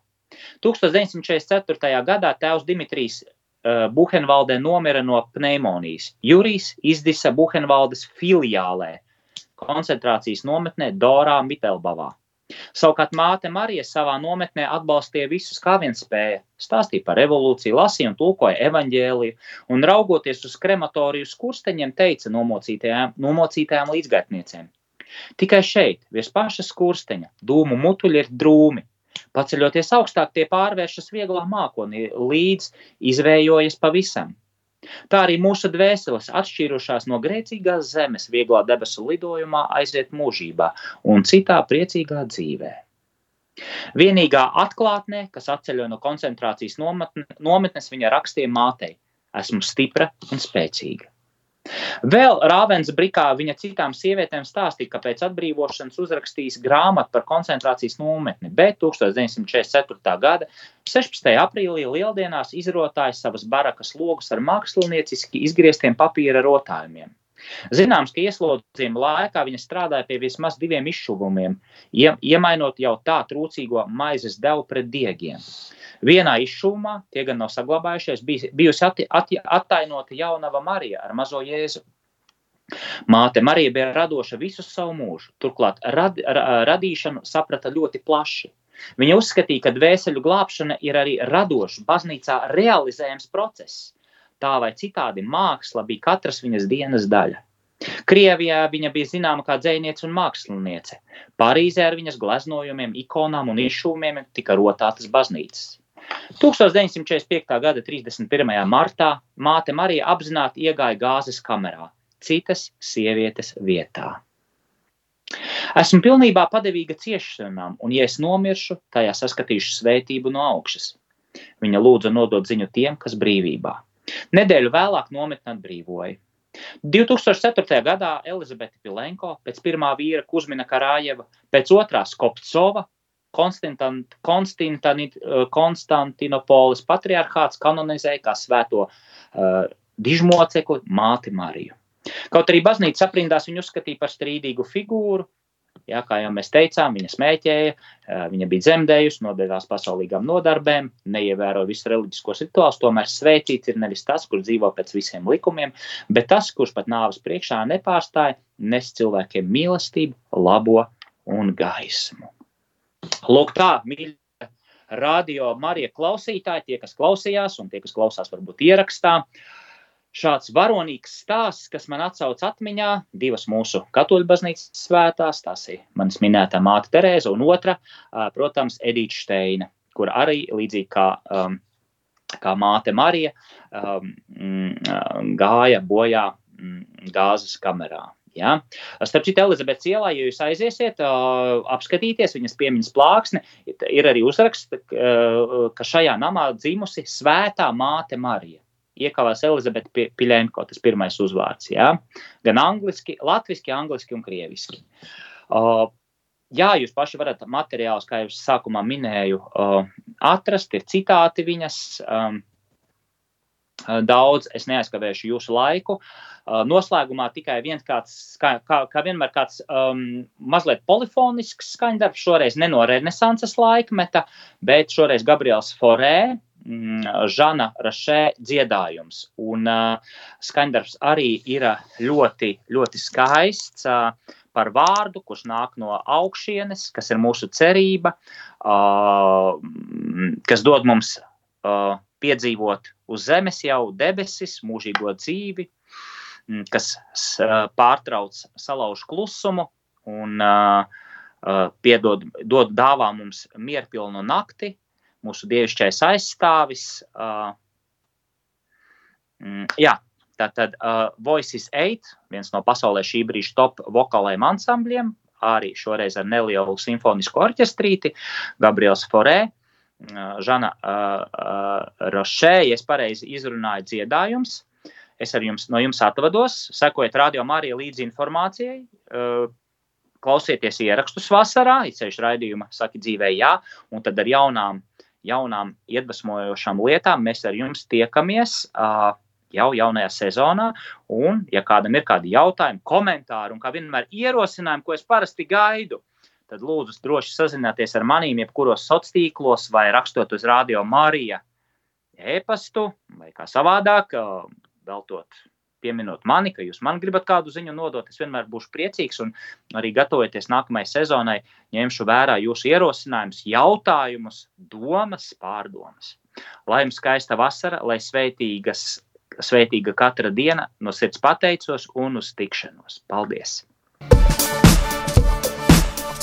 Speaker 1: 1944. gadā tēvs Dimitrijs uh, Buhenvaldē nomira no pneimonijas. Jurijs izdisa Buhenvaldes filiālē, koncentrācijas nometnē Dorā Mitelbavā. Savukārt māte Marija savā nometnē atbalstīja visus, kā vien spēja. Stāstīja par revolūciju, lasīja un tulkoja evaņģēliju, un raugoties uz krematoriju skursteņiem, teica nomocītajām, nomocītajām līdzgaitniecēm. Tikai šeit, virs paša skursteņa, dūmu mutuļi ir drūmi. Paceļoties augstāk, tie pārvēršas vieglā mākonī, līdz izvējojas pavisam. Tā arī mūsu dvēseles, atšķīrušās no grēcīgās zemes, vieglā debesu lidojumā, aiziet mūžībā un citā priecīgā dzīvē. Vienīgā atklātnē, kas atceļoja no koncentrācijas nometnes, viņa rakstīja mātei: Esmu stipra un spēcīga. Vēl Rāvens Brikā viņa citām sievietēm stāstīja, ka pēc atbrīvošanas uzrakstījis grāmatu par koncentrācijas nometni, bet 1944. gada 16. aprīlī lieldienās izrotāja savas barakas logus ar mākslinieciski izgrieztiem papīra rotājumiem. Zināms, ka ieslodzījuma laikā viņa strādāja pie vismaz diviem izšuvumiem, iemainot jau tā trūcīgo maizes devu pret diegiem. Vienā izšūmā, tie gan nav saglabājušies, bijusi atti, atti, attainota jaunava Marija ar mazo Jēzu. Māte Marija bija radoša visu savu mūžu, turklāt rad, radīšanu saprata ļoti plaši. Viņa uzskatīja, ka dvēseli glābšana ir arī radošs, baznīcā realizējams process. Tā vai citādi māksla bija katras viņas dienas daļa. Krievijā viņa bija zināma kā dzēniece un māksliniece. Parīzē ar viņas gleznojumiem, ikonām un izšūmiem tika rotātas baznīcas. 1945. gada 31. martā māte Marija apzināti iegāja gāzes kamerā, citas sievietes vietā. Esmu pilnībā padevīga ciešanām, un, ja es nomiršu, tajā saskatīšu svētību no augšas. Viņa lūdza nodot ziņu tiem, kas brīvībā. Nedēļu vēlāk nometni atbrīvoja. 2004. gadā Elizabete Pilenko, pēc pirmā vīra Kuzmina Karājeva, pēc otrā Skopcova Konstantinopolis patriarchāts kanonizēja kā svēto uh, dižmocekli māti Mariju. Kaut arī baznīca aprindās viņu uzskatīja par strīdīgu figūru, Jā, kā jau mēs teicām, viņa smēķēja, viņa bija dzemdējusi, nodevās pasaulīgām nodarbēm, neievēroja visus reliģiskos rituālus. Tomēr svētīts ir nevis tas, kurš dzīvo pēc visiem likumiem, bet tas, kurš pat nāves priekšā nepārstāja, nes cilvēkiem mīlestību, labo un gaismu. Lūk, tā, mīļie radio Marija klausītāji, tie, kas klausījās un tie, kas klausās varbūt ierakstā. Šāds varonīgs stāsts, kas man atsauc atmiņā, divas mūsu katoļu baznīcas svētās, tās ir manas minētā māte Terēza un otra, protams, Edīta Šteina, kur arī līdzīgi kā, um, kā māte Marija um, gāja bojā gāzes kamerā. Ja? Starp citu, Elizabetes ielā, ja jūs aiziesiet, uh, apskatīties viņas piemiņas plāksni, ir arī uzraksts, uh, ka šajā namā dzimusi svētā māte Marija. Iekavās Elizabete Piļenko, tas pirmais uzvārds. Ja? Gan angliski, latviski, angliski un krieviski. Uh, Jā, jūs paši varat materiālus, kā jau es sākumā minēju, atrast. Ir citāti viņas, um, daudz, es neaizkavēšu jūsu laiku. Noslēgumā tikai viens tāds, kā, kā, vienmēr, tāds um, mazliet polifonisks skaņdarbs, šoreiz ne no renesanses laikmeta, bet šoreiz Gabriels Forē, mm, Žana Rašē dziedājums. Un uh, skaņdarbs arī ir ļoti, ļoti skaists. Uh, par vārdu, kurš nāk no augšienes, kas ir mūsu cerība, uh, kas dod mums uh, piedzīvot uz zemes jau debesis, mūžīgo dzīvi, mm, kas pārtrauc salauž klusumu un piedod, dod dāvā mums mierpilnu nakti, mūsu dievišķais aizstāvis. Mm, jā, Tātad uh, Voices 8, viens no pasaulē šī brīža top vokālajiem ansambļiem, arī šoreiz ar nelielu simfonisku orķestrīti, Gabriels Forē, Žana Rošē, ja es pareizi izrunāju dziedājums. Es ar jums, no jums atvados, sekojiet radio Marija līdzi informācijai, klausieties ierakstus vasarā, izceļš raidījuma, saki dzīvē jā, un tad ar jaunām, jaunām iedvesmojošām lietām mēs ar jums tiekamies jau jaunajā sezonā. Un, ja kādam ir kādi jautājumi, komentāri un kā vienmēr ierosinājumi, ko es parasti gaidu, tad lūdzu droši sazināties ar maniem, jebkuros sociālos tīklos, vai rakstot uz Radio Marija e-pastu, vai kā savādāk, veltot, pieminot mani, ka jūs man gribat kādu ziņu nodot. Es vienmēr būšu priecīgs un arī gatavojoties nākamajai sezonai, ņemšu vērā jūsu ierosinājumus, jautājumus, domas, pārdomas. Lai jums skaista vasara, lai sveitīgas, sveitīga katra diena, no sirds pateicos un uz tikšanos. Paldies!